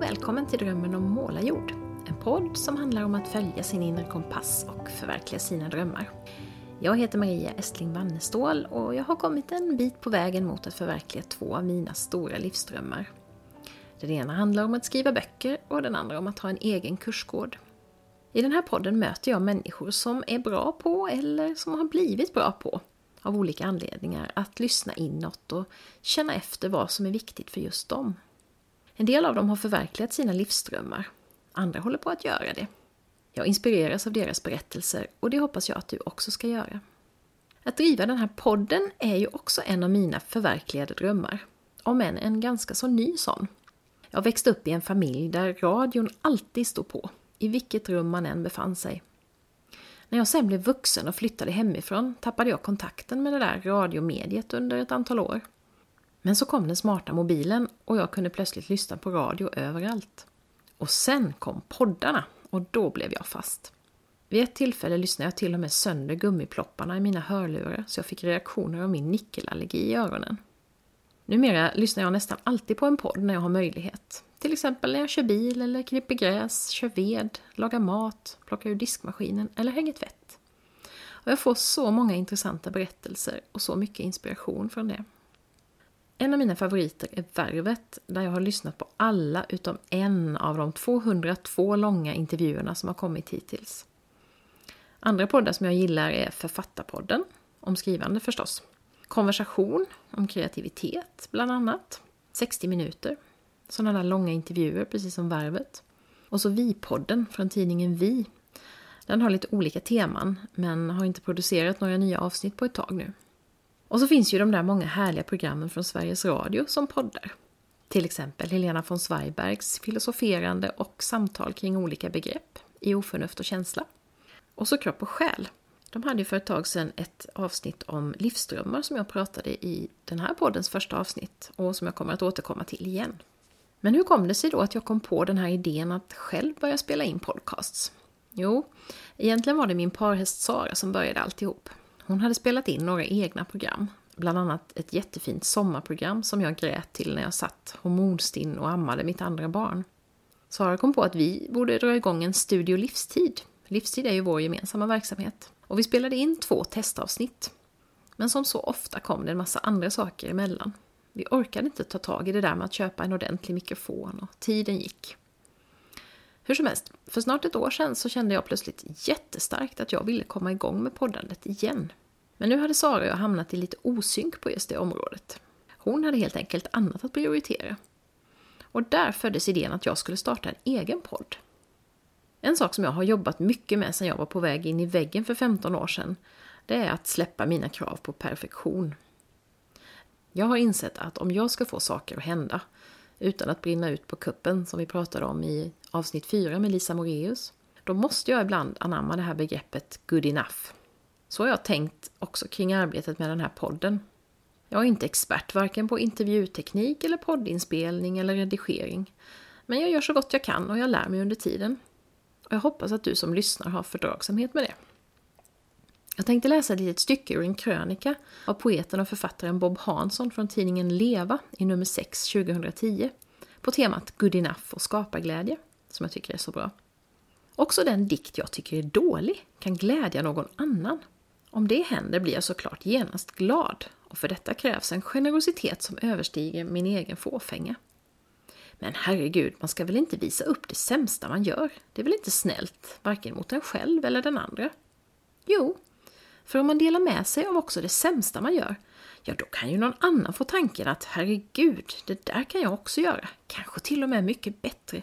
Och välkommen till Drömmen om målarjord. En podd som handlar om att följa sin inre kompass och förverkliga sina drömmar. Jag heter Maria Estling Wannestål och jag har kommit en bit på vägen mot att förverkliga två av mina stora livsdrömmar. Den ena handlar om att skriva böcker och den andra om att ha en egen kursgård. I den här podden möter jag människor som är bra på eller som har blivit bra på av olika anledningar att lyssna inåt och känna efter vad som är viktigt för just dem. En del av dem har förverkligat sina livsdrömmar, andra håller på att göra det. Jag inspireras av deras berättelser och det hoppas jag att du också ska göra. Att driva den här podden är ju också en av mina förverkligade drömmar, om än en ganska så ny sån. Jag växte upp i en familj där radion alltid stod på, i vilket rum man än befann sig. När jag sen blev vuxen och flyttade hemifrån tappade jag kontakten med det där radiomediet under ett antal år. Men så kom den smarta mobilen och jag kunde plötsligt lyssna på radio överallt. Och sen kom poddarna och då blev jag fast. Vid ett tillfälle lyssnade jag till och med sönder gummiplopparna i mina hörlurar så jag fick reaktioner av min nickelallergi i öronen. Numera lyssnar jag nästan alltid på en podd när jag har möjlighet. Till exempel när jag kör bil eller klipper gräs, kör ved, lagar mat, plockar ur diskmaskinen eller hänger tvätt. Och jag får så många intressanta berättelser och så mycket inspiration från det. En av mina favoriter är Värvet, där jag har lyssnat på alla utom en av de 202 långa intervjuerna som har kommit hittills. Andra poddar som jag gillar är Författarpodden, om skrivande förstås. Konversation, om kreativitet bland annat. 60 minuter, sådana där långa intervjuer precis som Värvet. Och så Vi-podden från tidningen Vi. Den har lite olika teman, men har inte producerat några nya avsnitt på ett tag nu. Och så finns ju de där många härliga programmen från Sveriges Radio som poddar. Till exempel Helena von Zweibergs filosoferande och samtal kring olika begrepp i Oförnuft och känsla. Och så Kropp och själ. De hade ju för ett tag sedan ett avsnitt om livsdrömmar som jag pratade i den här poddens första avsnitt och som jag kommer att återkomma till igen. Men hur kom det sig då att jag kom på den här idén att själv börja spela in podcasts? Jo, egentligen var det min parhäst Sara som började alltihop. Hon hade spelat in några egna program, bland annat ett jättefint sommarprogram som jag grät till när jag satt hormonstinn och ammade mitt andra barn. Sara kom på att vi borde dra igång en Studio Livstid. Livstid är ju vår gemensamma verksamhet. Och vi spelade in två testavsnitt. Men som så ofta kom det en massa andra saker emellan. Vi orkade inte ta tag i det där med att köpa en ordentlig mikrofon och tiden gick. Hur som helst, för snart ett år sedan så kände jag plötsligt jättestarkt att jag ville komma igång med poddandet igen. Men nu hade Sara och jag hamnat i lite osynk på just det området. Hon hade helt enkelt annat att prioritera. Och där föddes idén att jag skulle starta en egen podd. En sak som jag har jobbat mycket med sedan jag var på väg in i väggen för 15 år sedan, det är att släppa mina krav på perfektion. Jag har insett att om jag ska få saker att hända utan att brinna ut på kuppen som vi pratade om i avsnitt 4 med Lisa Moreus, då måste jag ibland anamma det här begreppet good enough. Så har jag tänkt också kring arbetet med den här podden. Jag är inte expert varken på intervjuteknik eller poddinspelning eller redigering. Men jag gör så gott jag kan och jag lär mig under tiden. Och jag hoppas att du som lyssnar har fördragsamhet med det. Jag tänkte läsa ett litet stycke ur en krönika av poeten och författaren Bob Hansson från tidningen Leva i nummer 6 2010 på temat Good enough och skaparglädje, som jag tycker är så bra. Också den dikt jag tycker är dålig kan glädja någon annan. Om det händer blir jag såklart genast glad och för detta krävs en generositet som överstiger min egen fåfänga. Men herregud, man ska väl inte visa upp det sämsta man gör? Det är väl inte snällt, varken mot en själv eller den andra? Jo, för om man delar med sig av också det sämsta man gör, ja då kan ju någon annan få tanken att herregud, det där kan jag också göra, kanske till och med mycket bättre.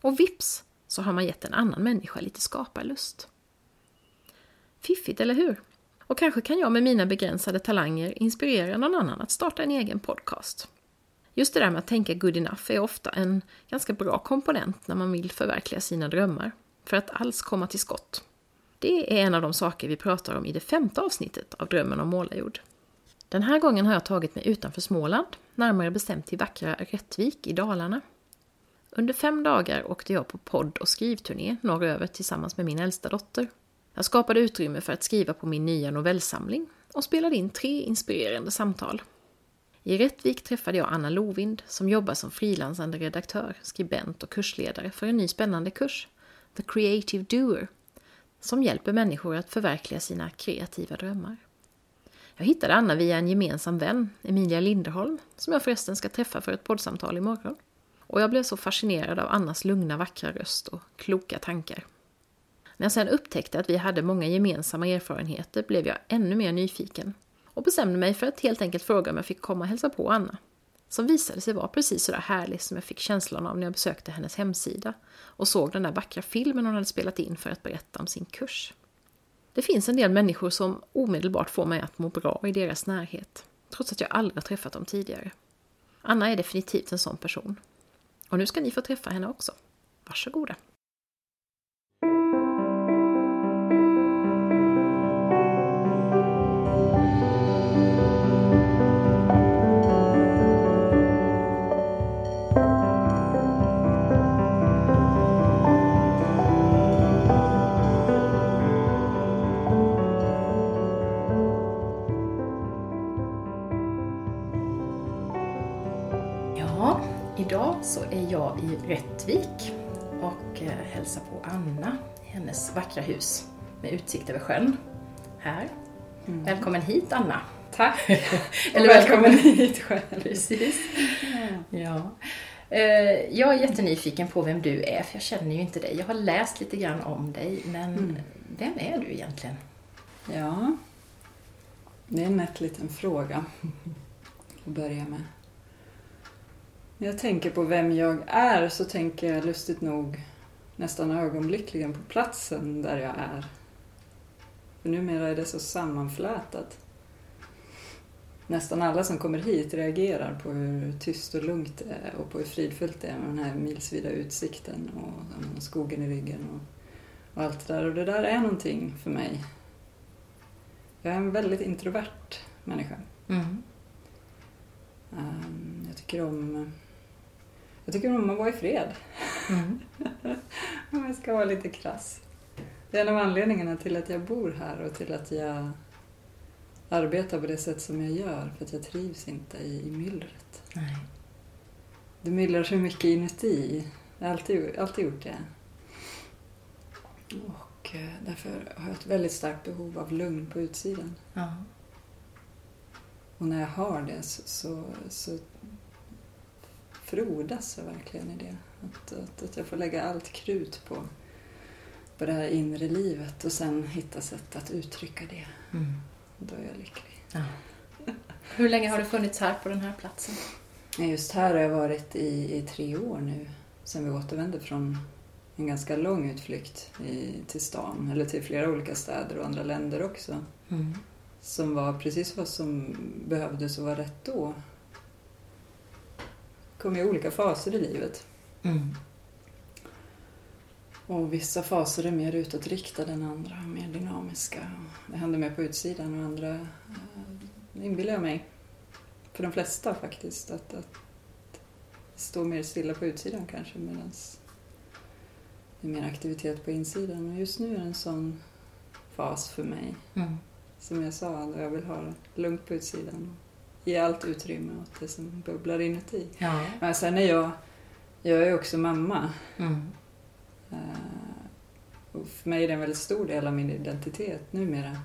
Och vips så har man gett en annan människa lite skaparlust. Fiffigt, eller hur? Och kanske kan jag med mina begränsade talanger inspirera någon annan att starta en egen podcast. Just det där med att tänka good enough är ofta en ganska bra komponent när man vill förverkliga sina drömmar, för att alls komma till skott. Det är en av de saker vi pratar om i det femte avsnittet av Drömmen om målarjord. Den här gången har jag tagit mig utanför Småland, närmare bestämt till vackra Rättvik i Dalarna. Under fem dagar åkte jag på podd och skrivturné norröver tillsammans med min äldsta dotter. Jag skapade utrymme för att skriva på min nya novellsamling och spelade in tre inspirerande samtal. I Rättvik träffade jag Anna Lovind som jobbar som frilansande redaktör, skribent och kursledare för en ny spännande kurs, The Creative Doer, som hjälper människor att förverkliga sina kreativa drömmar. Jag hittade Anna via en gemensam vän, Emilia Linderholm, som jag förresten ska träffa för ett poddsamtal imorgon. Och jag blev så fascinerad av Annas lugna, vackra röst och kloka tankar. När jag sedan upptäckte att vi hade många gemensamma erfarenheter blev jag ännu mer nyfiken och bestämde mig för att helt enkelt fråga om jag fick komma och hälsa på Anna. Som visade sig vara precis så där härlig som jag fick känslan av när jag besökte hennes hemsida och såg den där vackra filmen hon hade spelat in för att berätta om sin kurs. Det finns en del människor som omedelbart får mig att må bra i deras närhet, trots att jag aldrig har träffat dem tidigare. Anna är definitivt en sån person. Och nu ska ni få träffa henne också. Varsågoda! Idag så är jag i Rättvik och eh, hälsar på Anna i hennes vackra hus med utsikt över sjön. Här. Mm. Välkommen hit Anna! Tack! Eller välkommen hit själv! Precis. Ja. Eh, jag är jättenyfiken på vem du är, för jag känner ju inte dig. Jag har läst lite grann om dig, men mm. vem är du egentligen? Ja, det är en nätt liten fråga att börja med. När jag tänker på vem jag är så tänker jag lustigt nog nästan ögonblickligen på platsen där jag är. För numera är det så sammanflätat. Nästan alla som kommer hit reagerar på hur tyst och lugnt det är och på hur fridfullt det är med den här milsvida utsikten och skogen i ryggen och, och allt det där. Och det där är någonting för mig. Jag är en väldigt introvert människa. Mm. Um, jag tycker om jag tycker om att vara i fred. Mm. Om jag ska vara lite krass. Det är en av anledningarna till att jag bor här och till att jag arbetar på det sätt som jag gör. För att jag trivs inte i, i myllret. Nej. Det myllrar så mycket inuti. Jag har alltid, alltid gjort det. Och eh, därför har jag ett väldigt starkt behov av lugn på utsidan. Ja. Och när jag har det så, så, så frodas jag verkligen i det. Att, att, att jag får lägga allt krut på, på det här inre livet och sen hitta sätt att uttrycka det. Mm. Då är jag lycklig. Ja. Hur länge har du funnits här på den här platsen? Just här har jag varit i, i tre år nu. Sen vi återvände från en ganska lång utflykt i, till stan, eller till flera olika städer och andra länder också. Mm. Som var precis vad som behövdes och var rätt då kommer i olika faser i livet. Mm. Och vissa faser är mer utåtriktade än andra, mer dynamiska. Det händer mer på utsidan och andra äh, inbillar jag mig, för de flesta faktiskt, att, att stå mer stilla på utsidan kanske medan det är mer aktivitet på insidan. Och just nu är det en sån fas för mig. Mm. Som jag sa, då jag vill ha lugnt på utsidan ge allt utrymme åt det som bubblar inuti. Ja. Men sen är jag, jag är också mamma. Mm. Uh, och för mig är det en väldigt stor del av min identitet numera.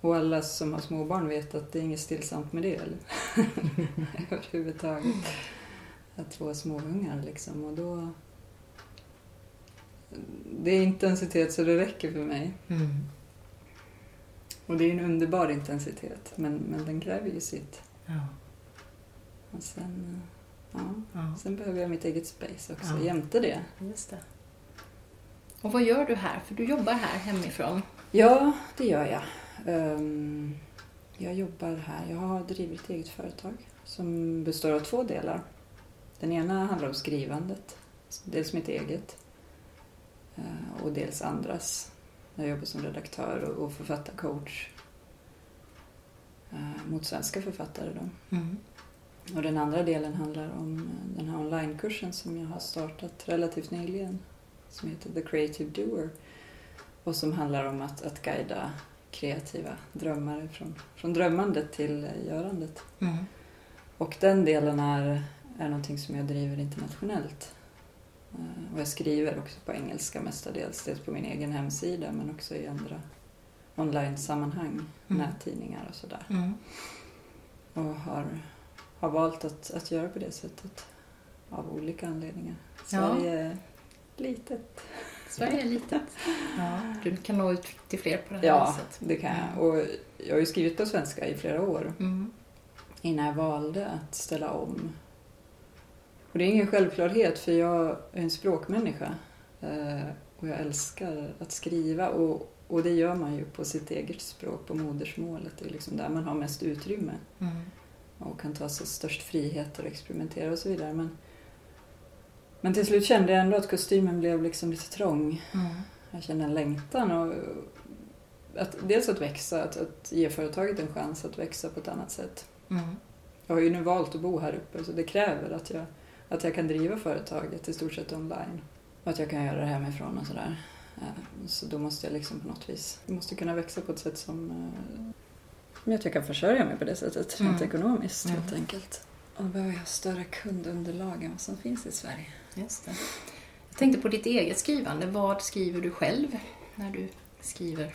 Och alla som har småbarn vet att det är inget stillsamt med det. Överhuvudtaget. Att få småungar liksom. Och då... Det är intensitet så det räcker för mig. Mm. Och det är en underbar intensitet, men, men den kräver ju sitt. Ja. Och sen, ja, ja. sen behöver jag mitt eget space också, ja. jämte det. Just det. Och vad gör du här? För du jobbar här hemifrån. Ja, det gör jag. Um, jag jobbar här. Jag har drivit eget företag som består av två delar. Den ena handlar om skrivandet, dels mitt eget eh, och dels andras. Jag jobbar som redaktör och författarcoach eh, mot svenska författare. Då. Mm. Och den andra delen handlar om eh, den här onlinekursen som jag har startat relativt nyligen som heter The Creative Doer och som handlar om att, att guida kreativa drömmare från, från drömmandet till görandet. Mm. Och den delen är, är någonting som jag driver internationellt. Eh, och jag skriver också på engelska mestadels, dels på min egen hemsida men också i andra online-sammanhang, Mm. nättidningar och sådär. Mm. Och har, har valt att, att göra på det sättet av olika anledningar. Ja. Sverige är litet. Sverige är litet. Ja, du kan nå ut till fler på det här Ja, viset. det kan jag. Och jag har ju skrivit på svenska i flera år Mm. innan jag valde att ställa om. Och det är ingen självklarhet för jag är en språkmänniska. eh, Och jag älskar att skriva och, och det gör man ju på sitt eget språk, på modersmålet. Det är liksom där man har mest utrymme Mm. och kan ta sig störst friheter och experimentera och så vidare. Men, men till slut kände jag ändå att kostymen blev liksom lite trång. Mm. Jag kände en längtan och att, dels att växa, att, att ge företaget en chans att växa på ett annat sätt. Mm. Jag har ju nu valt att bo här uppe så det kräver att jag, att jag kan driva företaget i stort sett online. Och att jag kan göra det hemifrån och sådär. Eh, Så då måste jag liksom på något vis, jag måste kunna växa på ett sätt som eh, jag kan försörja mig på det sättet, rent Mm. ekonomiskt Mm. helt enkelt. Och då behöver jag ha större kundunderlag än vad som finns i Sverige. Just det. Jag tänkte på ditt eget skrivande. Vad skriver du själv när du skriver?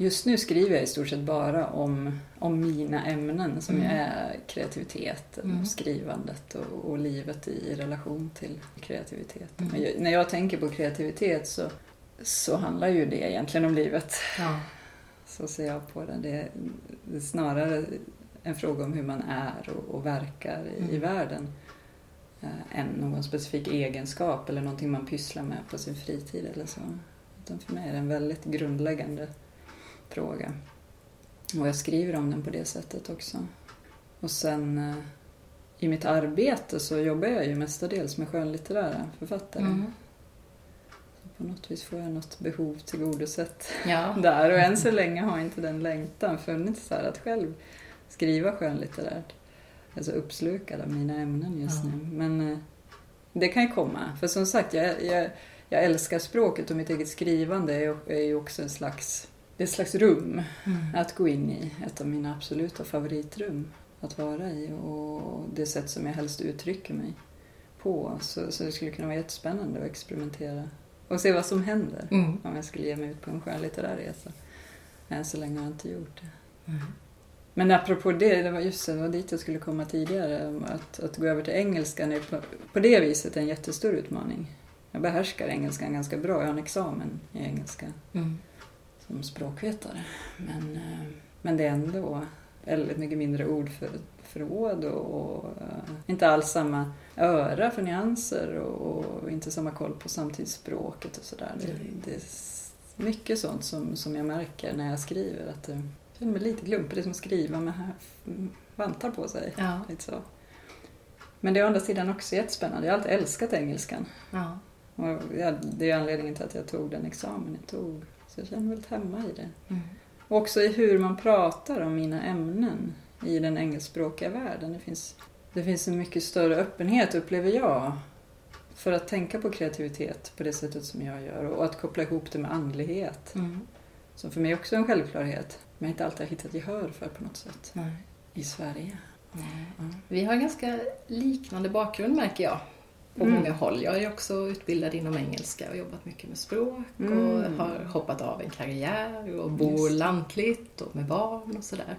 Just nu skriver jag i stort sett bara om, om mina ämnen som Mm. är kreativiteten Mm. och skrivandet och, och livet i relation till kreativiteten. Mm. Men jag, när jag tänker på kreativitet så, så handlar ju det egentligen om livet. Ja. Så ser jag på det. Det, det är snarare en fråga om hur man är och, och verkar i, i Mm. världen eh, än någon specifik egenskap eller någonting man pysslar med på sin fritid eller så. Utan för mig är det en väldigt grundläggande fråga. Och jag skriver om den på det sättet också. Och sen eh, i mitt arbete så jobbar jag ju mestadels med skönlitterära författare. Mm. Så på något vis får jag något behov tillgodosett Ja. där och än så länge har inte den längtan funnits så här att själv skriva skönlitterärt. Alltså uppslukad av mina ämnen just Ja. nu. Men eh, det kan ju komma. För som sagt, jag, jag, jag älskar språket och mitt eget skrivande är, är ju också en slags, det är ett slags rum Mm. att gå in i. Ett av mina absoluta favoritrum att vara i och det sätt som jag helst uttrycker mig på. Så, så det skulle kunna vara jättespännande att experimentera och se vad som händer Mm. om jag skulle ge mig ut på en skönlitterär resa. Än så länge har jag inte gjort det. Mm. Men apropå det, det var just det, var dit jag skulle komma tidigare. Att, att gå över till engelskan är på, på det viset en jättestor utmaning. Jag behärskar engelskan ganska bra, jag har en examen i engelska Mm. Som språkvetare. Men, eh, men det är ändå väldigt mycket mindre ordförråd och, och eh, inte alls samma öra för nyanser och, och inte samma koll på samtidsspråket och sådär. Det, Mm. det är mycket sånt som, som jag märker när jag skriver att det känner mig lite klumpig. Det är som att skriva med vantar på sig. Ja. Lite så. Men det är å andra sidan också jättespännande. Jag har alltid älskat engelskan. Ja. Och det är anledningen till att jag tog den examen jag tog. Jag känner mig väldigt hemma i det. Mm. Och också i hur man pratar om mina ämnen i den engelskspråkiga världen. Det finns, det finns en mycket större öppenhet, upplever jag, för att tänka på kreativitet på det sättet som jag gör och att koppla ihop det med andlighet. Mm. Som för mig också är en självklarhet, men jag inte alltid har hittat gehör för på något sätt Nej. i Sverige. Ja. Vi har ganska liknande bakgrund märker jag. På Mm. många håll. Jag är också utbildad inom engelska och jobbat mycket med språk Mm. och har hoppat av en karriär och bor Just lantligt och med barn och sådär.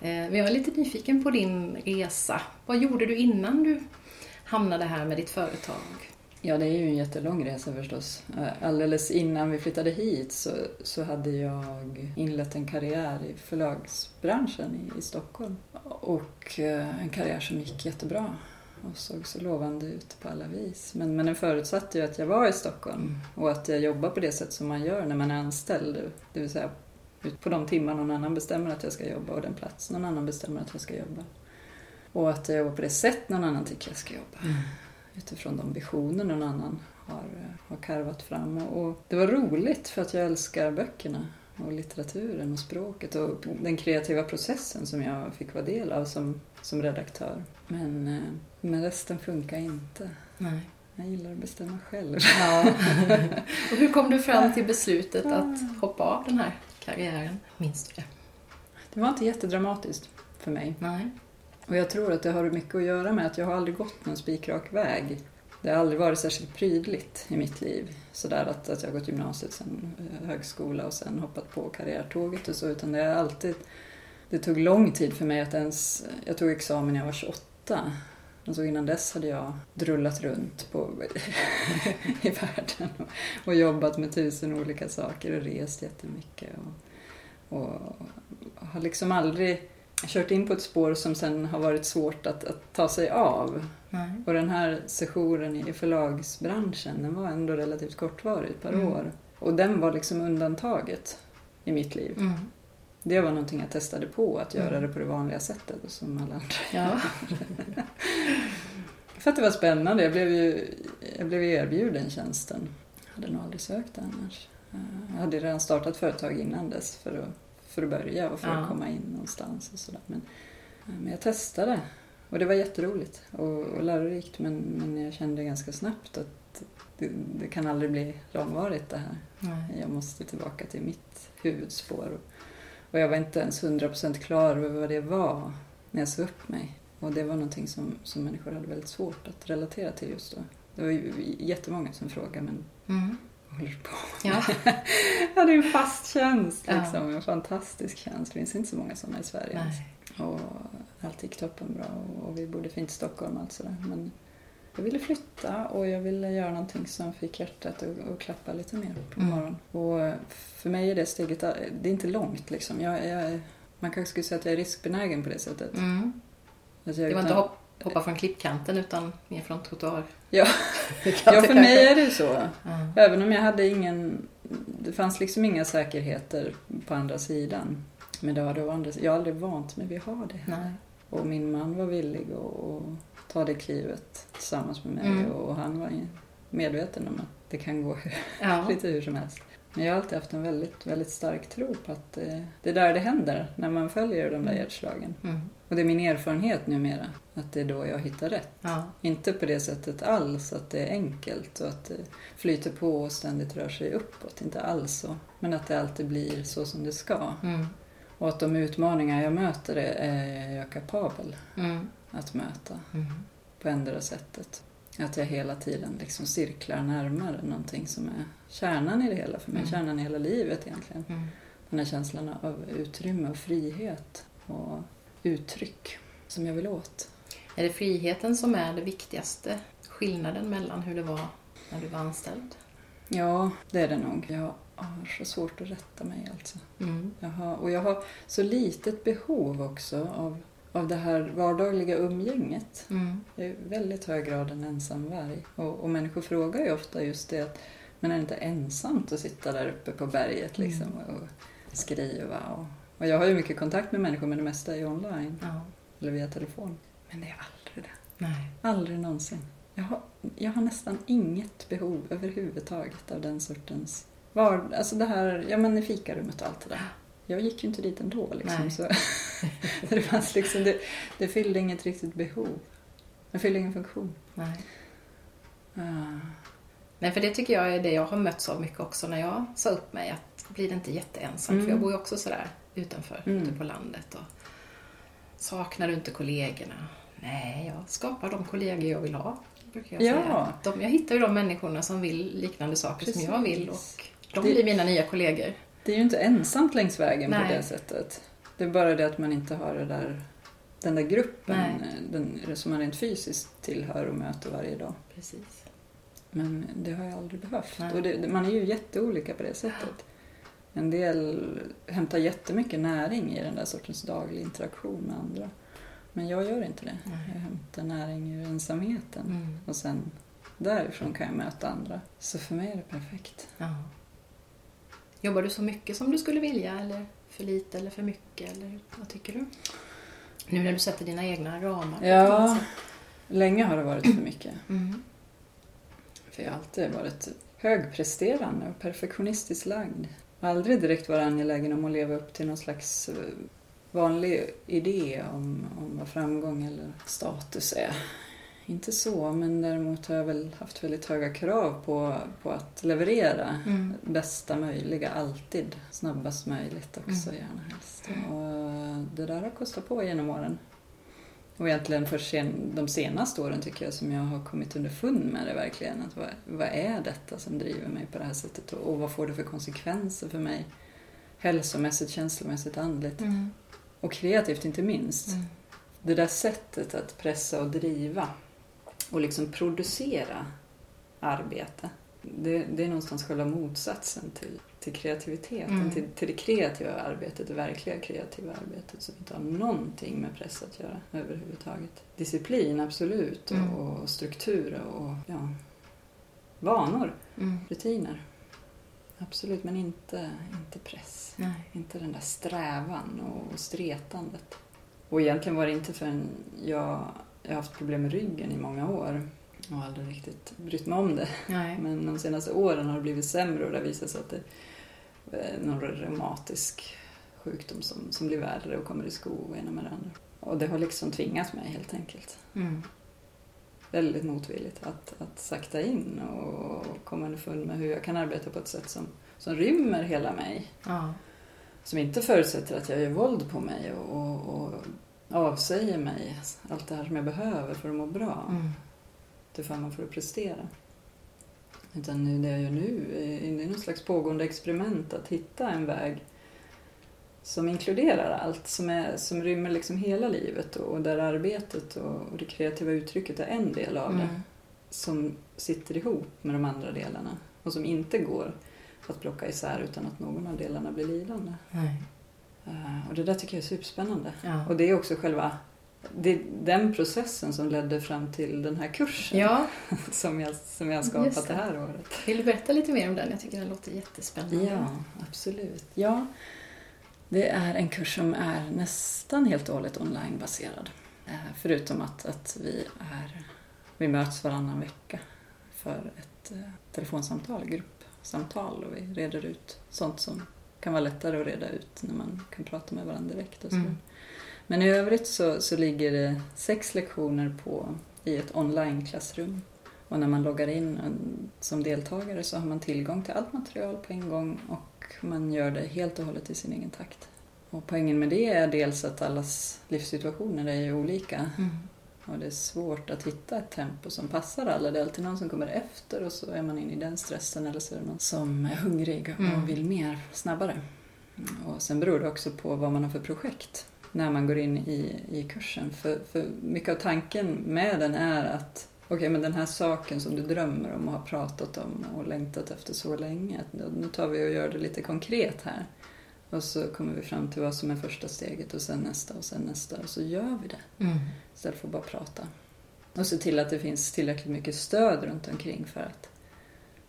Eh, Men jag är lite nyfiken på din resa. Vad gjorde du innan du hamnade här med ditt företag? Ja, det är ju en jättelång resa förstås. Eh, Alldeles innan vi flyttade hit så, så hade jag inlett en karriär i förlagsbranschen i, i Stockholm. Och eh, en karriär som gick jättebra och såg så lovande ut på alla vis. Men, men den förutsatte ju att jag var i Stockholm och att jag jobbar på det sätt som man gör när man är anställd. Det vill säga på de timmar någon annan bestämmer att jag ska jobba och den plats någon annan bestämmer att jag ska jobba. Och att jag jobbar på det sätt någon annan tycker jag ska jobba utifrån de visioner någon annan har, eh, har karvat fram. Och, och det var roligt för att jag älskar böckerna och litteraturen och språket och den kreativa processen som jag fick vara del av som, som redaktör. Men, eh, men resten funkar inte. Nej. Jag gillar att bestämma själv. Ja. och hur kom du fram till beslutet att hoppa av den här karriären? Minns du det? Det var inte jättedramatiskt för mig. Nej. Och jag tror att det har mycket att göra med att jag har aldrig gått någon spikrak väg. Det har aldrig varit särskilt prydligt i mitt liv. Sådär att, att jag har gått gymnasiet, sen eh, högskola och sen hoppat på karriärtåget och så. Utan det har alltid... Det tog lång tid för mig att ens... Jag tog examen när jag var 28. Alltså innan dess hade jag drullat runt på, i världen och, och jobbat med tusen olika saker och rest jättemycket. Och, och har liksom aldrig kört in på ett spår som sen har varit svårt att, att ta sig av. Nej. Och den här sessionen i förlagsbranschen, den var ändå relativt kortvarig, ett par Mm. år. Och den var liksom undantaget i mitt liv. Mm. Det var någonting jag testade på, att göra Mm. det på det vanliga sättet som alla andra. Ja. För att det var spännande. Jag blev ju jag blev ju erbjuden tjänsten. Jag hade nog aldrig sökt det annars. Eh, Jag hade redan startat företag innan dess för att, för att börja och för Ja. att komma in någonstans och sådär. Men, eh, men jag testade och det var jätteroligt och, och lärorikt men, men jag kände ganska snabbt att det, det kan aldrig bli långvarigt det här. Nej. Jag måste tillbaka till mitt huvudspår. Och, och jag var inte ens 100% klar över vad det var när jag sa upp mig. Och det var någonting som, som människor hade väldigt svårt att relatera till just då. Det var ju jättemånga som frågade, men Mm. Håller på Ja. Jag hade ju en fast tjänst, Ja. liksom. en fantastisk tjänst. Det finns inte så många sådana i Sverige. Nej. Och allt gick toppenbra och, och vi bodde fint i Stockholm och allt sådär. Men jag ville flytta och jag ville göra någonting som fick hjärtat att, att klappa lite mer på Mm. morgonen. Och för mig är det steget, det är inte långt liksom. Jag, jag, man kanske skulle säga att jag är riskbenägen på det sättet. Mm. Jag Det var utan- inte hopp, hoppa från klippkanten utan mer från trottoar. Ja. Ja, för mig är det så. Ja. Även om jag hade ingen... Det fanns liksom inga säkerheter på andra sidan. Men det var det andra. Jag har aldrig vant mig vid att ha det. Nej. Och min man var villig att, ta det klivet tillsammans med mig. Mm. Och han var medveten om att det kan gå Ja. lite hur som helst. Jag har alltid haft en väldigt, väldigt stark tro på att eh, det är där det händer. När man följer de där Mm. hjärtslagen. Mm. Och det är min erfarenhet numera. Att det är då jag hittar rätt. Ja. Inte på det sättet alls att det är enkelt och att det flyter på och ständigt rör sig uppåt. Inte alls så. Men att det alltid blir så som det ska. Mm. Och att de utmaningar jag möter är jag kapabel Mm. att möta Mm. på ändra sättet. Att jag hela tiden liksom cirklar närmare någonting som är kärnan i det hela för mig. Mm. Kärnan i hela livet egentligen. Mm. Den här känslan av utrymme och frihet och uttryck som jag vill åt. Är det friheten som är det viktigaste? Skillnaden mellan hur det var när du var anställd? Ja, det är det nog. Jag har så svårt att rätta mig alltså. Mm. Jag har, och jag har så litet behov också av, av det här vardagliga umgänget. Mm. Jag är i väldigt hög grad en ensam varg. Och, och människor frågar ju ofta just det att men är det inte ensamt att sitta där uppe på berget liksom och skriva? Och, och jag har ju mycket kontakt med människor men det mesta är ju online Ja. eller via telefon. Men det är aldrig det. Nej. Aldrig någonsin. Jag har, jag har nästan inget behov överhuvudtaget av den sortens... Var, alltså det här, ja men i fikarummet och allt det där. Jag gick ju inte dit ändå liksom. Så, så det, fanns liksom, det, det fyllde inget riktigt behov. Det fyllde ingen funktion. Nej. Ah, Nej, för det tycker jag är det jag har mötts av mycket också när jag sa upp mig. Att blir det inte jätteensamt? Mm. För jag bor ju också sådär utanför, Mm. ute på landet. Och saknar du inte kollegorna? Nej, jag skapar de kollegor jag vill ha. Brukar jag, Ja. säga. De, jag hittar ju de människorna som vill liknande saker som jag vill Precis. och de Det- blir mina nya kollegor. Det är ju inte ensamt längs vägen Nej. på det sättet. Det är bara det att man inte har det där, den där gruppen den, som man rent fysiskt tillhör och möter varje dag. Precis. Men det har jag aldrig behövt. Nej. Och det, man är ju jätteolika på det sättet. En del hämtar jättemycket näring i den där sortens daglig interaktion med andra. Men jag gör inte det. Nej. Jag hämtar näring ur ensamheten. Mm. Och sen därifrån kan jag möta andra. Så för mig är det perfekt. Ja. Jobbar du så mycket som du skulle vilja eller för lite eller för mycket? Eller vad tycker du? Nu när du sätter dina egna ramar. Ja. Länge har det varit för mycket. Mm. För jag har alltid varit högpresterande och perfektionistiskt lagd. Aldrig direkt varit angelägen om att leva upp till någon slags eh, vanlig idé om, om vad framgång eller status är. Inte så, men däremot har jag väl haft väldigt höga krav på, på att leverera Mm. bästa möjliga, alltid. Snabbast möjligt också, Mm. gärna helst. Och det där har kostat på genom åren. Och egentligen först sen, de senaste åren tycker jag som jag har kommit underfund med det verkligen. Att vad, vad är detta som driver mig på det här sättet och, och vad får det för konsekvenser för mig? Hälsomässigt, känslomässigt, andligt. Mm. Och kreativt inte minst. Mm. Det där sättet att pressa och driva och liksom producera arbete. Det, det är någonstans själva motsatsen till, till kreativiteten, Mm. till, till det kreativa arbetet, det verkliga kreativa arbetet som inte har någonting med press att göra överhuvudtaget. Disciplin, absolut, Mm. och, och struktur och ja, vanor, Mm. rutiner. Absolut, men inte, inte press. Nej. Inte den där strävan och stretandet. Och egentligen var det inte förrän jag, jag har haft problem med ryggen i många år och har aldrig riktigt brytt mig om det. Nej. Men de senaste åren har det blivit sämre och det har visat sig att det är någon reumatisk sjukdom som, som blir värre och kommer i sko och ena med det andra. Och det har liksom tvingat mig helt enkelt. Mm. Väldigt motvilligt att, att sakta in och komma underfund med hur jag kan arbeta på ett sätt som, som rymmer hela mig. Ja. Som inte förutsätter att jag gör våld på mig och, och, och avsäger mig allt det här som jag behöver för att må bra. Mm. Till förmån för att prestera. Utan nu, det jag gör nu är det är någon slags pågående experiment att hitta en väg som inkluderar allt, som, är, som rymmer liksom hela livet och, och där arbetet och, och det kreativa uttrycket är en del av det. Mm. Som sitter ihop med de andra delarna och som inte går att plocka isär utan att någon av delarna blir lidande. Nej. Eh, Och det där tycker jag är superspännande. Ja. Och det är också själva det är den processen som ledde fram till den här kursen ja, som jag, som jag skapat det. det här året. vill du berätta lite mer om den? Jag tycker den låter jättespännande. Ja, absolut. Ja, det är en kurs som är nästan helt och hållet onlinebaserad. Eh, Förutom att, att vi, är, vi möts varannan vecka för ett eh, telefonsamtal, gruppsamtal och vi reder ut sånt som kan vara lättare att reda ut när man kan prata med varandra direkt. Och så. Mm. Men i övrigt så, så ligger det sex lektioner på, i ett online-klassrum. Och när man loggar in en- som deltagare så har man tillgång till allt material på en gång och man gör det helt och hållet i sin egen takt. Och poängen med det är dels att allas livssituationer är ju olika Mm. Och det är svårt att hitta ett tempo som passar alla. Det är alltid någon som kommer efter och så är man inne i den stressen eller så är det någon som är hungrig och Mm. vill mer snabbare. Och sen beror det också på vad man har för projekt när man går in i, i kursen. För, för mycket av tanken med den är att okej, men den här saken som du drömmer om och har pratat om och längtat efter så länge, nu tar vi och gör det lite konkret här. Och så kommer vi fram till vad som är första steget och sen nästa och sen nästa och så gör vi det Mm. istället för att bara prata. Och se till att det finns tillräckligt mycket stöd runt omkring för att,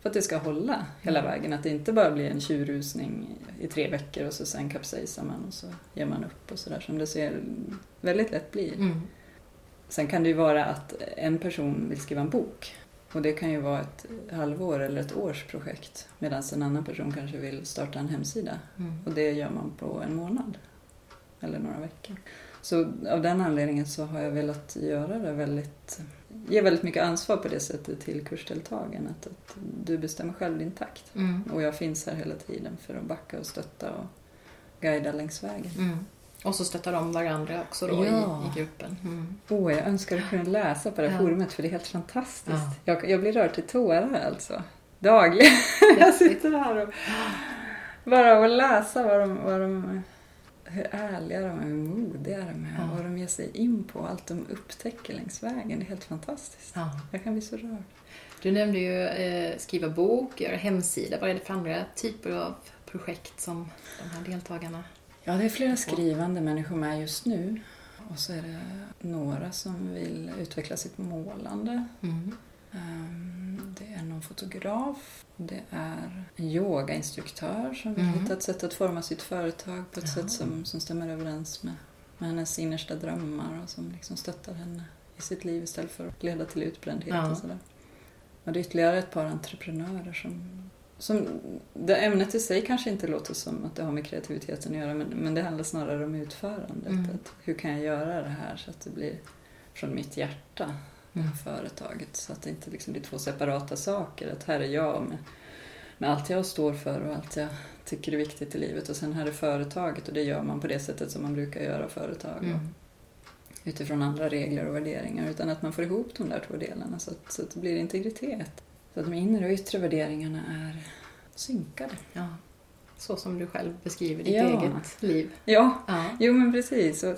för att det ska hålla hela Mm. vägen. Att det inte bara blir en tjurrusning i tre veckor och så sen kapsejsar man och så ger man upp och sådär som det ser väldigt lätt blir. Mm. Sen kan det ju vara att en person vill skriva en bok och det kan ju vara ett halvår eller ett års projekt medan en annan person kanske vill starta en hemsida Mm. och det gör man på en månad eller några veckor. Så av den anledningen så har jag velat göra det väldigt, ge väldigt mycket ansvar på det sättet till kursdeltagarna. Att, att du bestämmer själv din takt. Mm. Och jag finns här hela tiden för att backa och stötta och guida längs vägen. Mm. Och så stöttar de varandra också då Ja. i, i gruppen. Mm. Åh, jag önskar att kunna läsa på det här Ja. forumet för det är helt fantastiskt. Ja. Jag, jag blir rörd till tårar alltså. Dagligen. jag sitter här och bara och läsa vad de, vad de, hur ärliga de är, hur modiga de är, Ja. vad de ger sig in på, allt de upptäcker längs vägen. Det är helt fantastiskt. Ja. Jag kan bli så rörd. Du nämnde ju eh, skriva bok, göra hemsida. Vad är det för andra typer av projekt som de här deltagarna... Ja, det är flera skrivande människor med just nu. Och så är det några som vill utveckla sitt målande. Mm. Ehm, Det är någon fotograf. Det är en yogainstruktör som vill Mm. hitta ett sätt att forma sitt företag på ett Jaha. sätt som, som stämmer överens med, med hennes innersta drömmar och som liksom stöttar henne i sitt liv istället för att leda till utbrändhet Ja. och sådär. Och det är ytterligare ett par entreprenörer som, som... Det ämnet i sig kanske inte låter som att det har med kreativiteten att göra men, men det handlar snarare om utförandet. Mm. Att hur kan jag göra det här så att det blir från mitt hjärta här företaget. Så att det inte liksom blir två separata saker. Att här är jag med, med allt jag står för och allt jag tycker är viktigt i livet. Och sen här är företaget och det gör man på det sättet som man brukar göra företag. Mm. utifrån andra regler och värderingar utan att man får ihop de där två delarna så att, så att det blir integritet. Så att de inre och yttre värderingarna är synkade. Ja. Så som du själv beskriver ditt Ja. eget liv. Ja, Ja. jo men precis. Och,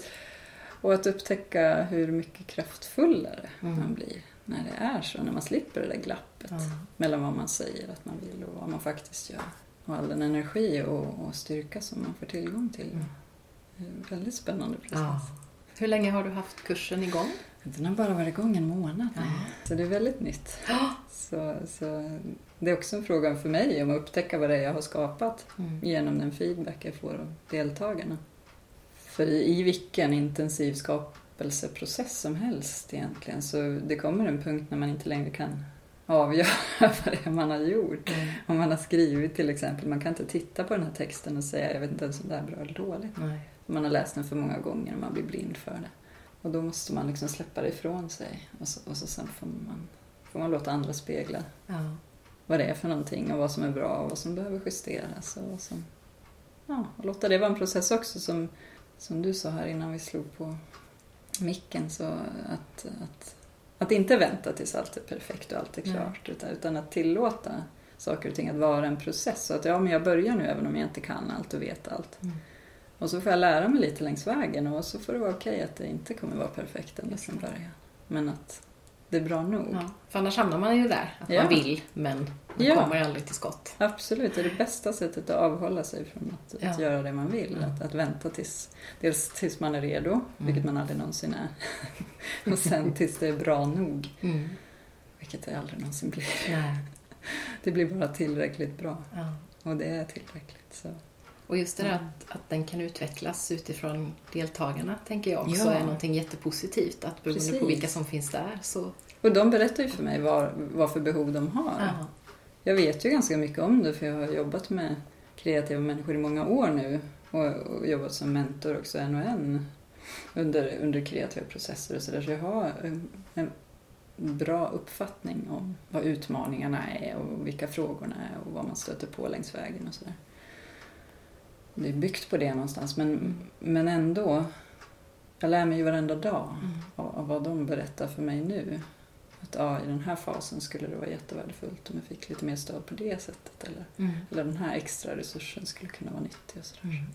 och att upptäcka hur mycket kraftfullare Mm. man blir när det är så, när man slipper det där glappet Ja. mellan vad man säger att man vill och vad man faktiskt gör. Och all den energi och, och styrka som man får tillgång till. Mm. Det är en väldigt spännande process. Ja. Hur länge har du haft kursen igång? Den har bara varit igång en månad nu. Ja. Så det är väldigt nytt. Ja. Så, så det är också en fråga för mig om att upptäcka vad det är jag har skapat Mm. genom den feedback jag får av deltagarna. För i, i vilken intensiv skapelseprocess som helst egentligen så det kommer en punkt när man inte längre kan avgöra vad det är man har gjort. Mm. Om man har skrivit till exempel, man kan inte titta på den här texten och säga jag vet inte ens om det här är bra eller dåligt. Nej. Man har läst den för många gånger och man blir blind för det. Och då måste man liksom släppa det ifrån sig och så, och så sen får man, får man låta andra spegla Ja. vad det är för någonting och vad som är bra och vad som behöver justeras. Och, vad som, ja, och låta det vara en process också som, som du sa här innan vi slog på micken. Så att, att, att inte vänta tills allt är perfekt och allt är klart utan, utan att tillåta saker och ting att vara en process. Så att ja, men jag börjar nu även om jag inte kan allt och vet allt. Mm. Och så får jag lära mig lite längs vägen och så får det vara okej att det inte kommer vara perfekt ända från början. Men att det är bra nog. Ja. För annars hamnar man ju där. Att Ja. man vill, men man Ja. kommer aldrig till skott. Absolut, det är det bästa sättet att avhålla sig från att, att göra det man vill. Att, att vänta tills, dels tills man är redo, vilket man aldrig någonsin är. och sen tills det är bra nog, Mm. vilket det aldrig någonsin blir. Det blir bara tillräckligt bra och det är tillräckligt. Så. Och just det där Mm. att, att den kan utvecklas utifrån deltagarna tänker jag också Ja. är någonting jättepositivt. Att beroende på Precis. vilka som finns där så... Och de berättar ju för mig vad, vad för behov de har. Ja. Jag vet ju ganska mycket om det för jag har jobbat med kreativa människor i många år nu och, och jobbat som mentor också en och en under, under kreativa processer och sådär. Så jag har en, en bra uppfattning om vad utmaningarna är och vilka frågorna är och vad man stöter på längs vägen och sådär. Det är byggt på det någonstans men, men ändå, jag lär mig ju varenda dag Mm. av, av vad de berättar för mig nu. Att ja, i den här fasen skulle det vara jättevärdefullt om jag fick lite mer stöd på det sättet. Eller, Mm. eller den här extra resursen skulle kunna vara nyttig. Och sådär. Mm.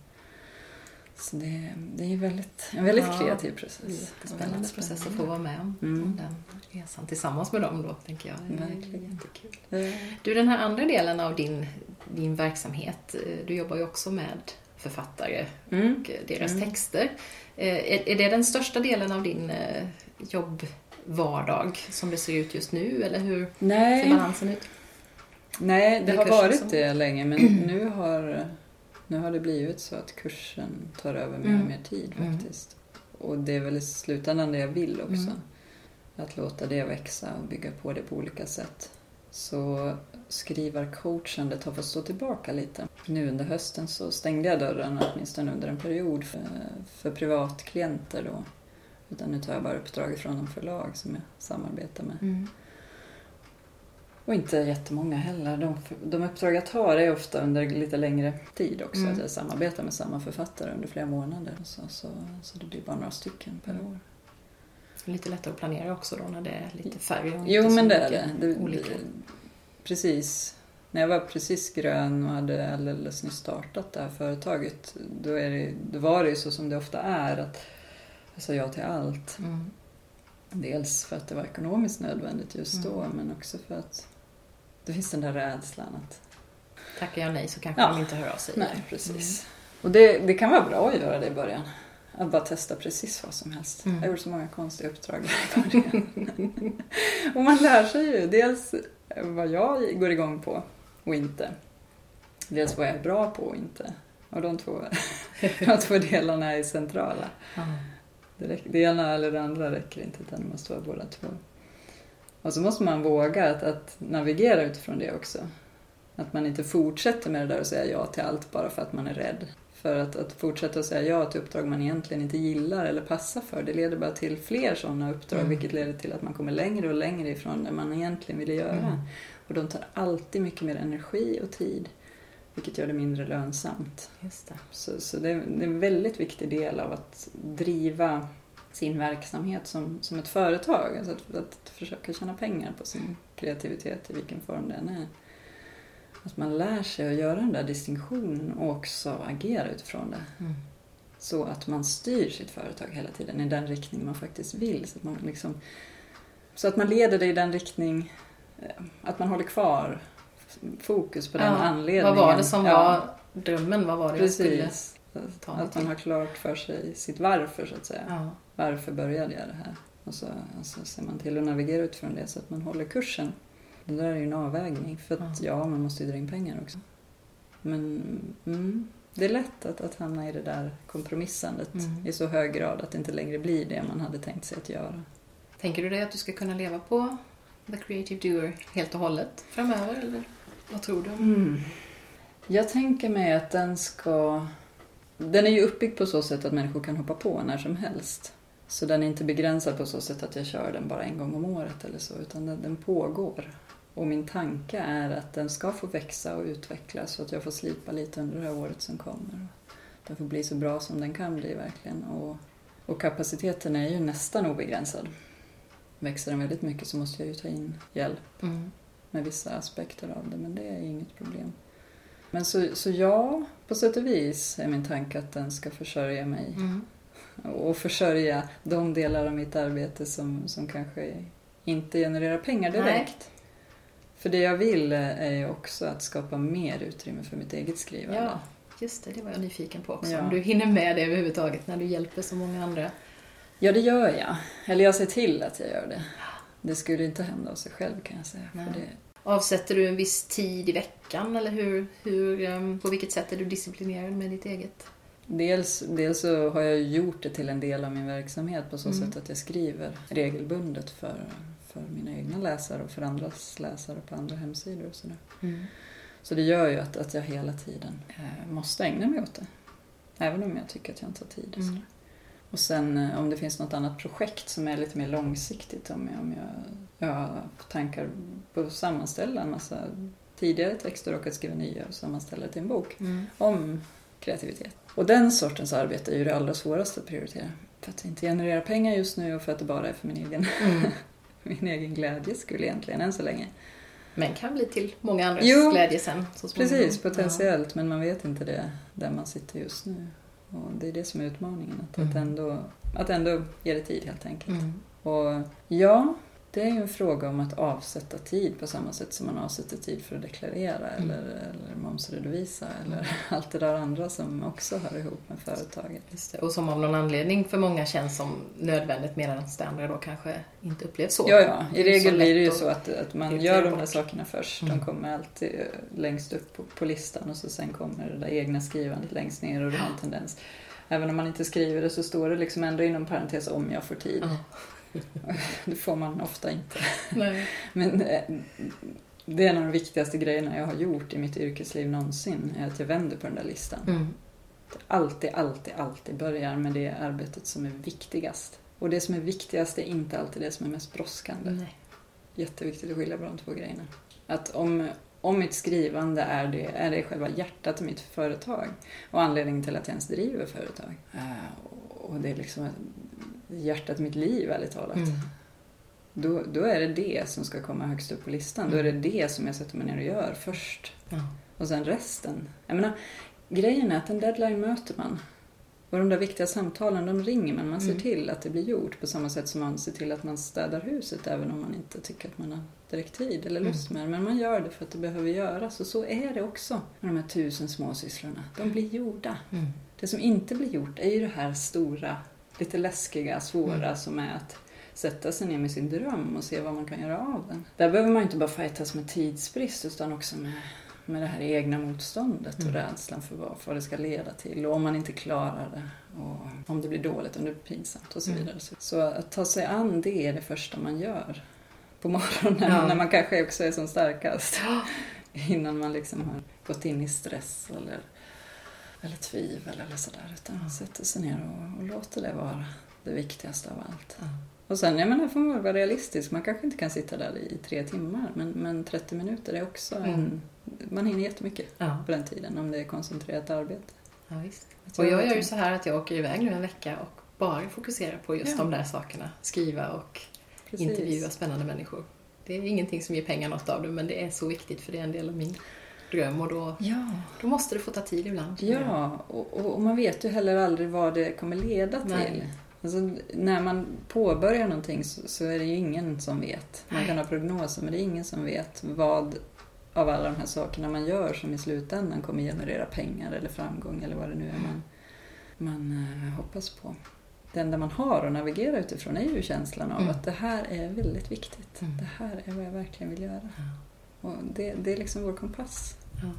Så det, det är väldigt, en väldigt Ja, kreativ Det är process. jättespännande Väldigt process att få vara med om, Mm. om den resan tillsammans med dem då, tänker jag. Det är Verkligen. jättekul. Du, den här andra delen av din, din verksamhet, eh, du jobbar ju också med författare Mm. och eh, deras Mm. texter. Eh, Är, är det den största delen av din jobbvardag som det ser ut just nu, eller hur ser Nej, balansen ut? nej, det Det har varit som- det länge men nu har, nu har det blivit så att kursen tar över mer Mm. och mer tid Mm. faktiskt. Och det är väl i slutändan det jag vill också. Mm. Att låta det växa och bygga på det på olika sätt. Så skrivarcoachandet har fått stå tillbaka lite. Nu under hösten så stängde jag dörren åtminstone under en period för, för privatklienter då. Utan nu tar jag bara uppdrag från de förlag som jag samarbetar med. Mm. Och inte jättemånga heller. De, de uppdrag jag tar är ofta under lite längre tid också. Mm. Att jag samarbetar med samma författare under flera månader. Så, så, så det blir bara några stycken per Mm. år. Lite lättare att planera också då när det är lite färre Jo, men det är det. det, det. Precis. När jag var precis grön och hade alldeles nyss startat det här företaget, då, det, då var det ju så som det ofta är, att jag sa ja till allt. Mm. Dels för att det var ekonomiskt nödvändigt just då, Mm. men också för att det finns den där rädslan att Tackar jag nej så kanske Ja. de inte hör av sig. Nej, precis. Och det, det kan vara bra att göra det i början. Att bara testa precis vad som helst. Mm. Jag gjorde så många konstiga uppdrag i och man lär sig ju dels vad jag går igång på och inte. Dels vad jag är bra på och inte. Och de två, de två delarna är centrala. Ja. Det, räcker, det ena eller det andra räcker inte utan det måste vara båda två. Och så måste man våga att, att navigera utifrån det också. Att man inte fortsätter med det där och säga ja till allt bara för att man är rädd. För att, att fortsätta att säga ja till uppdrag man egentligen inte gillar eller passar för, det leder bara till fler sådana uppdrag Mm. vilket leder till att man kommer längre och längre ifrån det man egentligen ville göra. Mm. Och de tar alltid mycket mer energi och tid, vilket gör det mindre lönsamt. Just det. Så, så det, är, det är en väldigt viktig del av att driva sin verksamhet som, som ett företag. Alltså att, att försöka tjäna pengar på sin kreativitet i vilken form den är. Att man lär sig att göra den där distinktionen och också agera utifrån det. Mm. Så att man styr sitt företag hela tiden i den riktning man faktiskt vill. Så att man, liksom, så att man leder det i den riktning, eh, att man håller kvar fokus på den Ja, anledningen. Vad var det som Ja, var drömmen? Vad var det jag skulle Precis. ta mig Att man har klart för sig sitt varför så att säga. Ja. Varför började jag det här? Och så, och så ser man till att navigera utifrån det så att man håller kursen. Det där är ju en avvägning för att ja, man måste ju dra in pengar också. Men mm, det är lätt att, att hamna i det där kompromissandet Mm. i så hög grad att det inte längre blir det man hade tänkt sig att göra. Tänker du dig att du ska kunna leva på The Creative Doer helt och hållet framöver? Eller vad tror du? Mm. Jag tänker mig att den ska... Den är ju uppbyggd på så sätt att människor kan hoppa på när som helst. Så den är inte begränsad på så sätt att jag kör den bara en gång om året eller så, utan den, den pågår. Och min tanke är att den ska få växa och utvecklas så att jag får slipa lite under det här året som kommer. Den får bli så bra som den kan bli verkligen. Och, och kapaciteten är ju nästan obegränsad. Växer den väldigt mycket så måste jag ju ta in hjälp Mm. med vissa aspekter av det, men det är inget problem. Men så, så ja, på sätt och vis är min tanke att den ska försörja mig Mm. Och försörja de delar av mitt arbete som, som kanske inte genererar pengar direkt. För det jag vill är ju också att skapa mer utrymme för mitt eget skrivande. Ja, just det. Det var jag nyfiken på också. Ja. Om du hinner med det överhuvudtaget när du hjälper så många andra. Ja, det gör jag. Eller jag ser till att jag gör det. Det skulle inte hända av sig själv kan jag säga. Nej. För det, Avsätter du en viss tid i veckan eller hur, hur, ehm, på vilket sätt är du disciplinerad med ditt eget? Dels, dels så har jag gjort det till en del av min verksamhet på så Mm. sätt att jag skriver regelbundet för, för mina egna läsare och för andras läsare på andra hemsidor och sådär. Så det gör ju att, att jag hela tiden eh, måste ägna mig åt det. Även om jag tycker att jag inte har tid. Och, Mm. och sen eh, om det finns något annat projekt som är lite mer långsiktigt, om jag, om jag, jag har tankar på att sammanställa en massa tidigare texter och att skriva nya och sammanställa till en bok Mm. om kreativitet. Och den sortens arbete är ju det allra svåraste att prioritera. För att inte genererar pengar just nu och för att det bara är för min egen, Mm. min egen glädje skulle egentligen än så länge. Men kan bli till många andras Jo, glädje sen. Precis, potentiellt, men man vet inte det där man sitter just nu. Och det är det som är utmaningen, att, att, Mm. ändå, att ändå ge det tid helt Ja. enkelt. Mm. Och ja, det är ju en fråga om att avsätta tid på samma sätt som man avsätter tid för att deklarera Mm. eller, eller momsredovisa eller allt det där andra som också hör ihop med företaget. Och som av någon anledning för många känns som nödvändigt medan det andra då kanske inte upplevs så. Ja, ja. I regel blir det ju så att- att, man gör de där sakerna först. Mm. De kommer alltid eh, längst upp på, på listan och så sen kommer det där egna skrivandet längst ner och det har en tendens. Även om man inte skriver det så står det liksom ändå inom parentes om jag får tid. Det får man ofta inte. Nej. Men eh, det är en av de viktigaste grejerna jag har gjort i mitt yrkesliv någonsin. Är att jag vänder på den där listan. Mm. Alltid, alltid, alltid börjar med det arbetet som är viktigast. Och det som är viktigast är inte alltid det som är mest brådskande. Nej. Jätteviktigt att skilja på de två grejerna. Att om, om mitt skrivande är det, är det själva hjärtat i mitt företag och anledningen till att jag ens driver företag. eh, Och det är liksom hjärtat i mitt liv, ärligt talat. Mm. Då, då är det det som ska komma högst upp på listan. Då är det det som jag sätter mig ner och gör först. Ja. Och sen resten. Jag menar, grejen är att en deadline möter man. Och de där viktiga samtalen, de ringer man. Man ser Mm. till att det blir gjort på samma sätt som man ser till att man städar huset även om man inte tycker att man har direkt tid eller lust med det. Men man gör det för att det behöver göras. Och så är det också med de här tusen småsysslorna. De blir gjorda. Mm. Det som inte blir gjort är ju det här stora, lite läskiga, svåra Mm. som är att sätta sig ner med sin dröm och se vad man kan göra av den. Där behöver man inte bara fightas med tidsbrist utan också med, med det här egna motståndet och Mm. rädslan för vad, vad det ska leda till och om man inte klarar det och om det blir dåligt, om det blir pinsamt och så Mm. vidare. Så, så att ta sig an det är det första man gör på morgonen Ja. när man kanske också är som starkast. Innan man liksom har gått in i stress eller, eller tvivel eller sådär. Utan man sätter sig ner och, och låter det vara det viktigaste av allt. Ja. Och sen, jag menar, får man vara realistisk. Man kanske inte kan sitta där i tre timmar, men, men 30 minuter är också en... Mm. Man hinner jättemycket Ja. på den tiden om det är koncentrerat arbete. Ja, visst. Att Och jag gör ju så här att jag åker iväg nu en vecka och bara fokusera på just Ja. de där sakerna. Skriva och Precis. intervjua spännande människor. Det är ingenting som ger pengar något av det, men det är så viktigt för det är en del av min dröm och då, Ja, då måste det få ta tid ibland. ja. Och, och, man vet ju heller aldrig vad det kommer leda till. Nej. Alltså, när man påbörjar någonting så, så är det ju ingen som vet. Man kan ha prognoser men det är ingen som vet vad av alla de här sakerna man gör som i slutändan kommer generera pengar eller framgång eller vad det nu är man, man eh, hoppas på. Det enda man har att navigera utifrån är ju känslan av Mm. att det här är väldigt viktigt. Mm. Det här är vad jag verkligen vill göra. Ja. Och det, det är liksom vår kompass. Ja.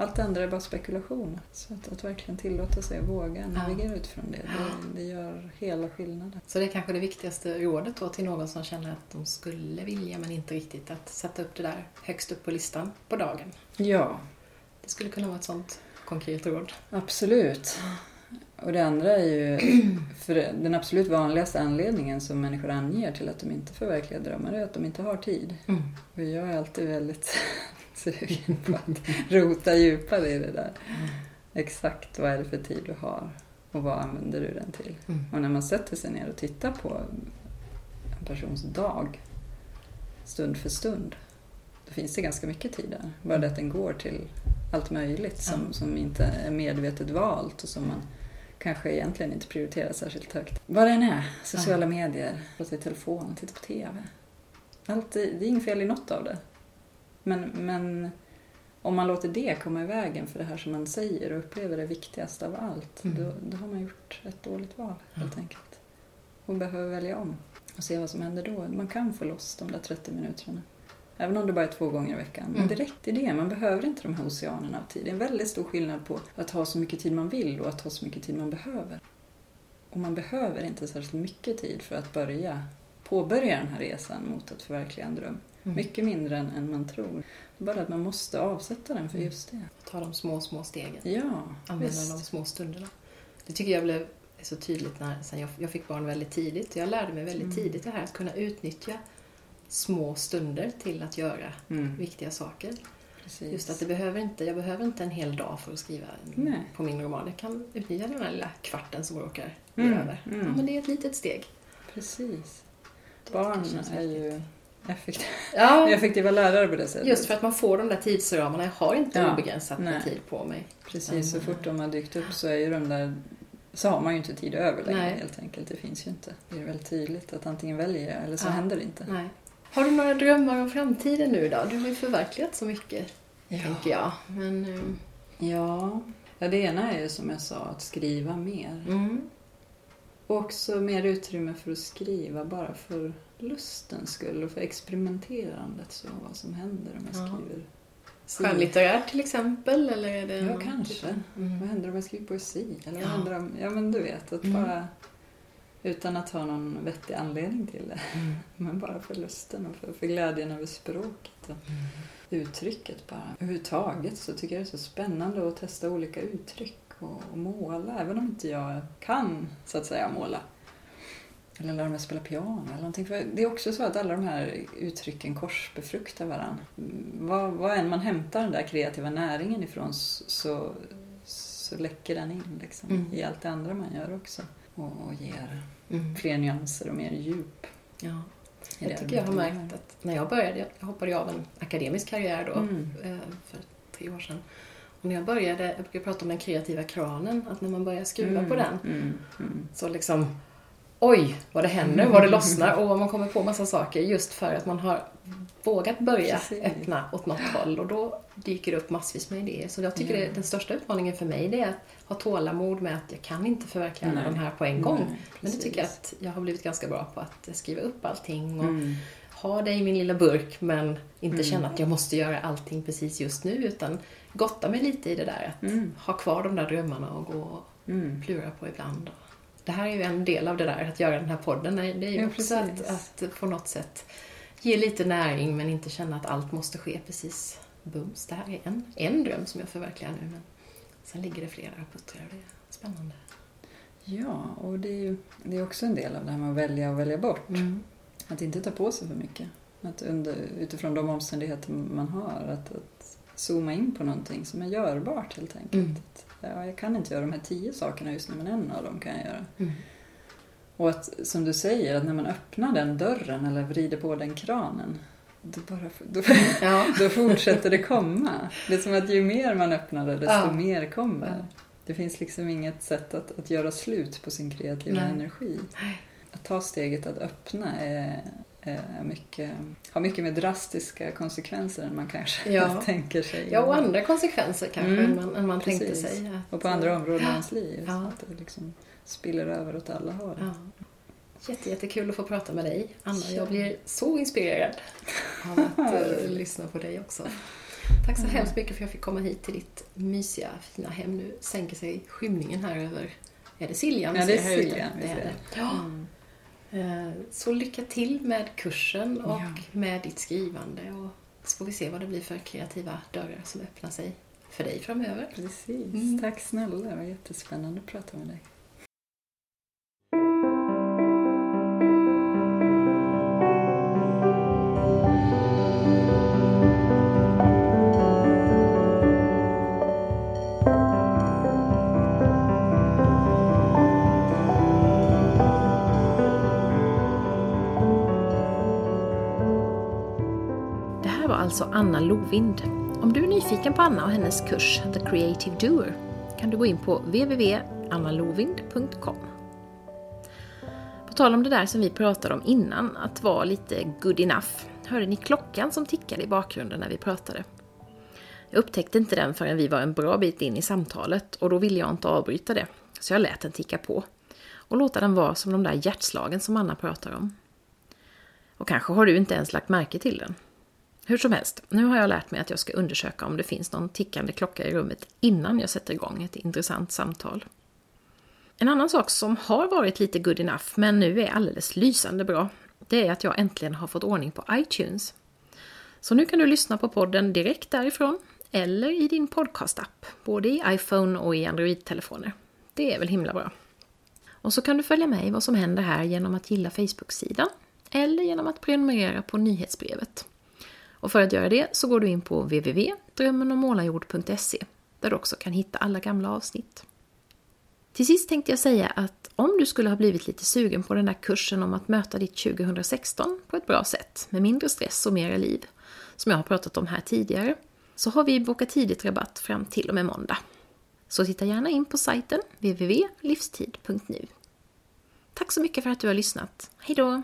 Allt det andra är bara spekulation. Så att, att verkligen tillåta sig att våga navigera utifrån det, det, det gör hela skillnaden. Så det är kanske det viktigaste rådet då till någon som känner att de skulle vilja men inte riktigt, att sätta upp det där högst upp på listan på dagen. Ja, Det skulle kunna vara ett sånt konkret råd. absolut. Och det andra är ju, för den absolut vanligaste anledningen som människor anger till att de inte förverkligar drömmar är att de inte har tid. Mm. Och jag är alltid väldigt sugen på att rota djupare i det där. Exakt vad är det för tid du har och vad använder du den till? Mm. Och när man sätter sig ner och tittar på en persons dag, stund för stund, då finns det ganska mycket tid där. Bara det att den går till allt möjligt som, som inte är medvetet valt och som man kanske egentligen inte prioriterar särskilt högt. Vad det än är, sociala medier, prata i telefon, titta på TV. Allt, det det är inget fel i något av det. Men, men om man låter det komma i vägen för det här som man säger och upplever är viktigast av allt, Mm. då, då har man gjort ett dåligt val Ja. helt enkelt. Och behöver välja om och se vad som händer då. Man kan få loss de där 30 minuterna. Även om det bara är två gånger i veckan. Men Mm. det räcker det. Man behöver inte de här oceanerna av tid. Det är en väldigt stor skillnad på att ha så mycket tid man vill och att ha så mycket tid man behöver. Och man behöver inte särskilt mycket tid för att börja påbörja den här resan mot att förverkliga en dröm. Mm. Mycket mindre än, än man tror. Bara att man måste avsätta den för Mm. just det. Ta de små, små stegen. Ja, Använda visst. de små stunderna. Det tycker jag blev så tydligt när sen jag, jag fick barn väldigt tidigt. Jag lärde mig väldigt Mm. tidigt det här att kunna utnyttja små stunder till att göra Mm, viktiga saker. precis. Just att det behöver inte, jag behöver inte en hel dag för att skriva Nej. på min roman. Jag kan utnyttja den här lilla kvarten som råkar bli Mm, över. mm. Ja, men det är ett litet steg. Precis. Det Barn är ju effektiva, Ja, effektiva lärare på det sättet. just för att man får de där tidsramarna. Jag har inte Ja, obegränsat med tid på mig. Precis, så Utan, fort de har dykt upp så är ju de där så har man ju inte tid över längre Nej. helt enkelt. Det finns ju inte. Det är väldigt tydligt att antingen väljer jag eller så Ja. händer det inte. Nej. Har du några drömmar om framtiden nu då? Du har ju förverkligat så mycket, tänker jag. Men, ehm, Ja. ja, det ena är ju som jag sa att skriva mer. mm, Och också mer utrymme för att skriva bara för lustens skull och för experimenterandet. Så vad som händer om jag Ja. skriver. skönlitterärt till exempel? Eller är det Ja, kanske. typ av- Vad Mm. händer om jag skriver poesi? Eller vad Ja. händer om... Ja, men du vet. Att Mm. bara... Utan att ha någon vettig anledning till det. Mm. Men bara för lusten och för, för glädjen över språket. Och uttrycket bara. Överhuvudtaget så tycker jag det är så spännande att testa olika uttryck och, och måla. Även om inte jag kan, så att säga, måla. Eller lära mig spela piano eller någonting. För det är också så att alla de här uttrycken korsbefruktar varandra. Mm, Vad, vad än man hämtar den där kreativa näringen ifrån så, så läcker den in liksom, Mm. i allt det andra man gör också. Och, ger Mm. fler nyanser och mer djup. Ja. Jag tycker jag har märkt att när jag började, jag hoppade av en akademisk karriär då Mm. eh, för tre år sedan. Och när jag började, jag brukar prata om den kreativa kranen, att när man börjar skruva på den Mm, mm. så liksom Oj, vad det händer, vad det lossnar och man kommer på massa saker just för att man har vågat börja Precis. öppna åt något håll och då dyker det upp massvis med idéer. Så jag tycker Ja. det, den största utmaningen för mig det är att ha tålamod med att jag kan inte förverkliga alla de här på en gång. Nej, Men det tycker jag att jag har blivit ganska bra på att skriva upp allting och Mm. ha det i min lilla burk men inte Mm. känna att jag måste göra allting precis just nu utan gotta mig lite i det där att Mm. ha kvar de där drömmarna och gå och Mm. klura på ibland. Det här är ju en del av det där, att göra den här podden. Det är ju Ja, också att, att på något sätt ge lite näring men inte känna att allt måste ske precis bums. Det här är en, en dröm som jag förverkligar nu men sen ligger det flera och puttrar och det är spännande. Ja, och det är ju det är också en del av det här med att välja och välja bort. Mm. Att inte ta på sig för mycket. Att under, utifrån de omständigheter man har, att, att zooma in på någonting som är görbart helt enkelt. Mm. Ja, jag kan inte göra de här tio sakerna just nu, men en av dem kan jag göra. Mm. Och att, som du säger, att när man öppnar den dörren eller vrider på den kranen, då, bara, då, Ja. då fortsätter det komma. Det är som att ju mer man öppnar det, desto Ja. mer kommer. Det finns liksom inget sätt att, att göra slut på sin kreativa Nej. energi. Att ta steget att öppna är mycket, har mycket mer drastiska konsekvenser än man kanske Ja. tänker sig. Ja, och andra konsekvenser kanske Mm, än man, än man tänkte sig. Att, Och på andra områden i ens liv. Ja. Så att det liksom spiller över åt alla håll. Ja. Jätte, jättekul att få prata med dig, Anna. Ja. Jag blir så inspirerad av att eh, lyssna på dig också. Tack så Ja. hemskt mycket för att jag fick komma hit till ditt mysiga, fina hem. Nu sänker sig skymningen här över... Är det Siljan? Ja, det är? Siljan Det är det. Ja. Mm. Eh, Så lycka till med kursen och Ja. med ditt skrivande. Och så får vi se vad det blir för kreativa dörrar som öppnar sig för dig framöver. Precis. Mm. Tack snälla, det var jättespännande att prata med dig. Alltså Anna Lovind. Om du är nyfiken på Anna och hennes kurs The Creative Doer kan du gå in på www.annalovind.com. På tal om det där som vi pratade om innan, att vara lite good enough. Hörde ni klockan som tickade i bakgrunden när vi pratade? Jag upptäckte inte den förrän vi var en bra bit in i samtalet och då ville jag inte avbryta det. Så jag lät den ticka på. Och låta den vara som de där hjärtslagen som Anna pratar om. Och kanske har du inte ens lagt märke till den. Hur som helst, nu har jag lärt mig att jag ska undersöka om det finns någon tickande klocka i rummet innan jag sätter igång ett intressant samtal. En annan sak som har varit lite good enough, men nu är alldeles lysande bra, det är att jag äntligen har fått ordning på iTunes. Så nu kan du lyssna på podden direkt därifrån, eller i din podcastapp, både i iPhone och i Android-telefoner. Det är väl himla bra. Och så kan du följa med i vad som händer här genom att gilla Facebook-sidan, eller genom att prenumerera på nyhetsbrevet. Och för att göra det så går du in på www.drömmenommålarjord.se där du också kan hitta alla gamla avsnitt. Till sist tänkte jag säga att om du skulle ha blivit lite sugen på den där kursen om att möta ditt 2016 på ett bra sätt med mindre stress och mera liv, som jag har pratat om här tidigare, så har vi bokat tidigt rabatt fram till och med måndag. Så titta gärna in på sajten www.livstid.nu. Tack så mycket för att du har lyssnat. Hej då!